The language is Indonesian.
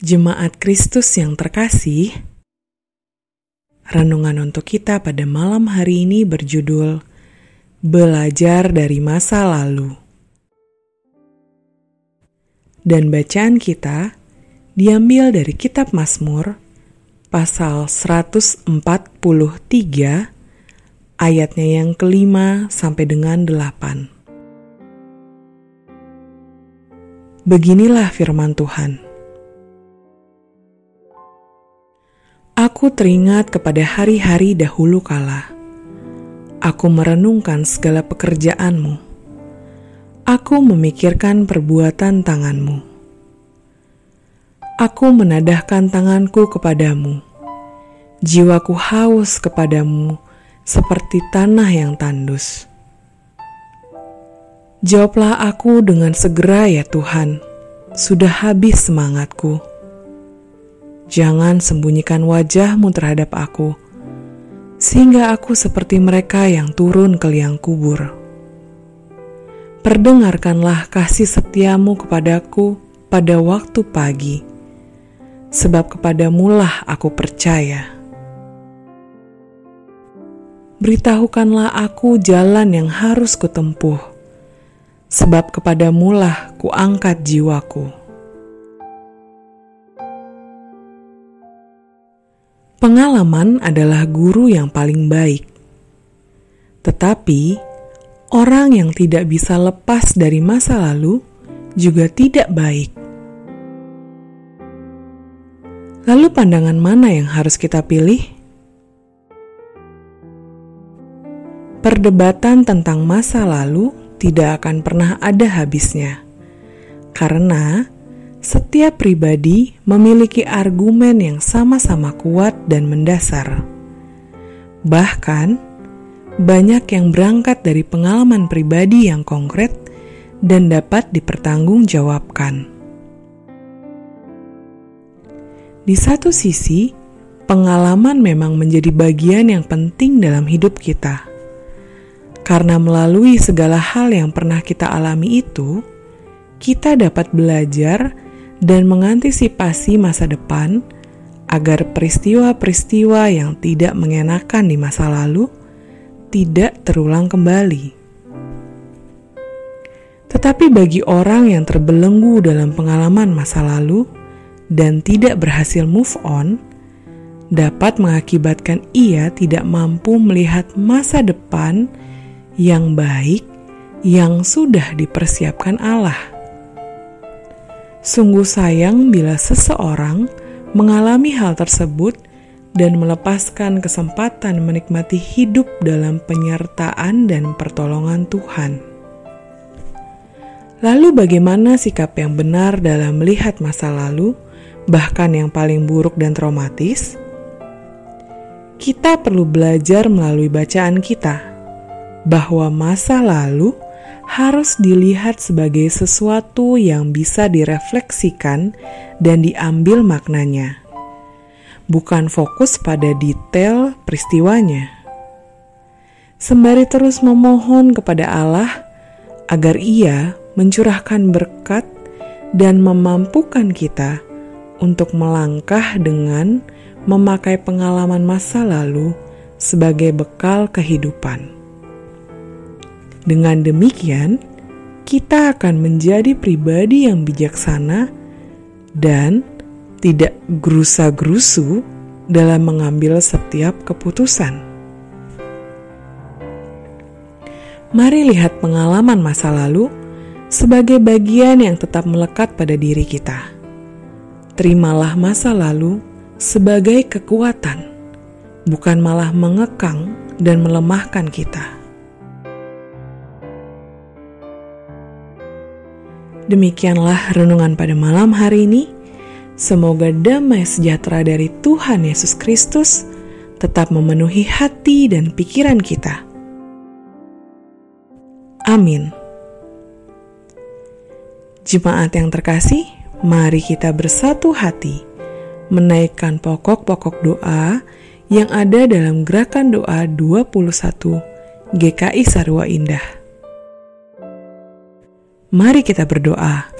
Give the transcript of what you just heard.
Jemaat Kristus yang terkasih, renungan untuk kita pada malam hari ini berjudul Belajar dari Masa Lalu. Dan bacaan kita diambil dari kitab Mazmur pasal 143 ayatnya yang kelima sampai dengan delapan. Beginilah firman Tuhan. Aku teringat kepada hari-hari dahulu kala. Aku merenungkan segala pekerjaanmu. Aku memikirkan perbuatan tanganmu. Aku menadahkan tanganku kepadamu. Jiwaku haus kepadamu seperti tanah yang tandus. Jawablah aku dengan segera ya Tuhan, sudah habis semangatku Jangan sembunyikan wajahmu terhadap aku, sehingga aku seperti mereka yang turun ke liang kubur. Perdengarkanlah kasih setiamu kepadaku pada waktu pagi, sebab kepadamulah aku percaya. Beritahukanlah aku jalan yang harus kutempuh, sebab kepadamulah kuangkat jiwaku. Pengalaman adalah guru yang paling baik, tetapi orang yang tidak bisa lepas dari masa lalu juga tidak baik. Lalu, pandangan mana yang harus kita pilih? Perdebatan tentang masa lalu tidak akan pernah ada habisnya, karena setiap pribadi memiliki argumen yang sama-sama kuat dan mendasar. Bahkan, banyak yang berangkat dari pengalaman pribadi yang konkret dan dapat dipertanggungjawabkan. Di satu sisi, pengalaman memang menjadi bagian yang penting dalam hidup kita, karena melalui segala hal yang pernah kita alami itu, kita dapat belajar dan mengantisipasi masa depan agar peristiwa-peristiwa yang tidak mengenakan di masa lalu tidak terulang kembali. Tetapi bagi orang yang terbelenggu dalam pengalaman masa lalu dan tidak berhasil move on, dapat mengakibatkan ia tidak mampu melihat masa depan yang baik yang sudah dipersiapkan Allah. Sungguh sayang bila seseorang mengalami hal tersebut dan melepaskan kesempatan menikmati hidup dalam penyertaan dan pertolongan Tuhan. Lalu, bagaimana sikap yang benar dalam melihat masa lalu, bahkan yang paling buruk dan traumatis? Kita perlu belajar melalui bacaan kita bahwa masa lalu harus dilihat sebagai sesuatu yang bisa direfleksikan dan diambil maknanya, bukan fokus pada detail peristiwanya. Sembari terus memohon kepada Allah agar Ia mencurahkan berkat dan memampukan kita untuk melangkah dengan memakai pengalaman masa lalu sebagai bekal kehidupan. Dengan demikian, kita akan menjadi pribadi yang bijaksana dan tidak gerusa-gerusu dalam mengambil setiap keputusan. Mari lihat pengalaman masa lalu sebagai bagian yang tetap melekat pada diri kita. Terimalah masa lalu sebagai kekuatan, bukan malah mengekang dan melemahkan kita. Demikianlah renungan pada malam hari ini. Semoga damai sejahtera dari Tuhan Yesus Kristus tetap memenuhi hati dan pikiran kita. Amin. Jemaat yang terkasih, mari kita bersatu hati menaikkan pokok-pokok doa yang ada dalam gerakan doa 21 GKI Sarwa Indah. Mari kita berdoa.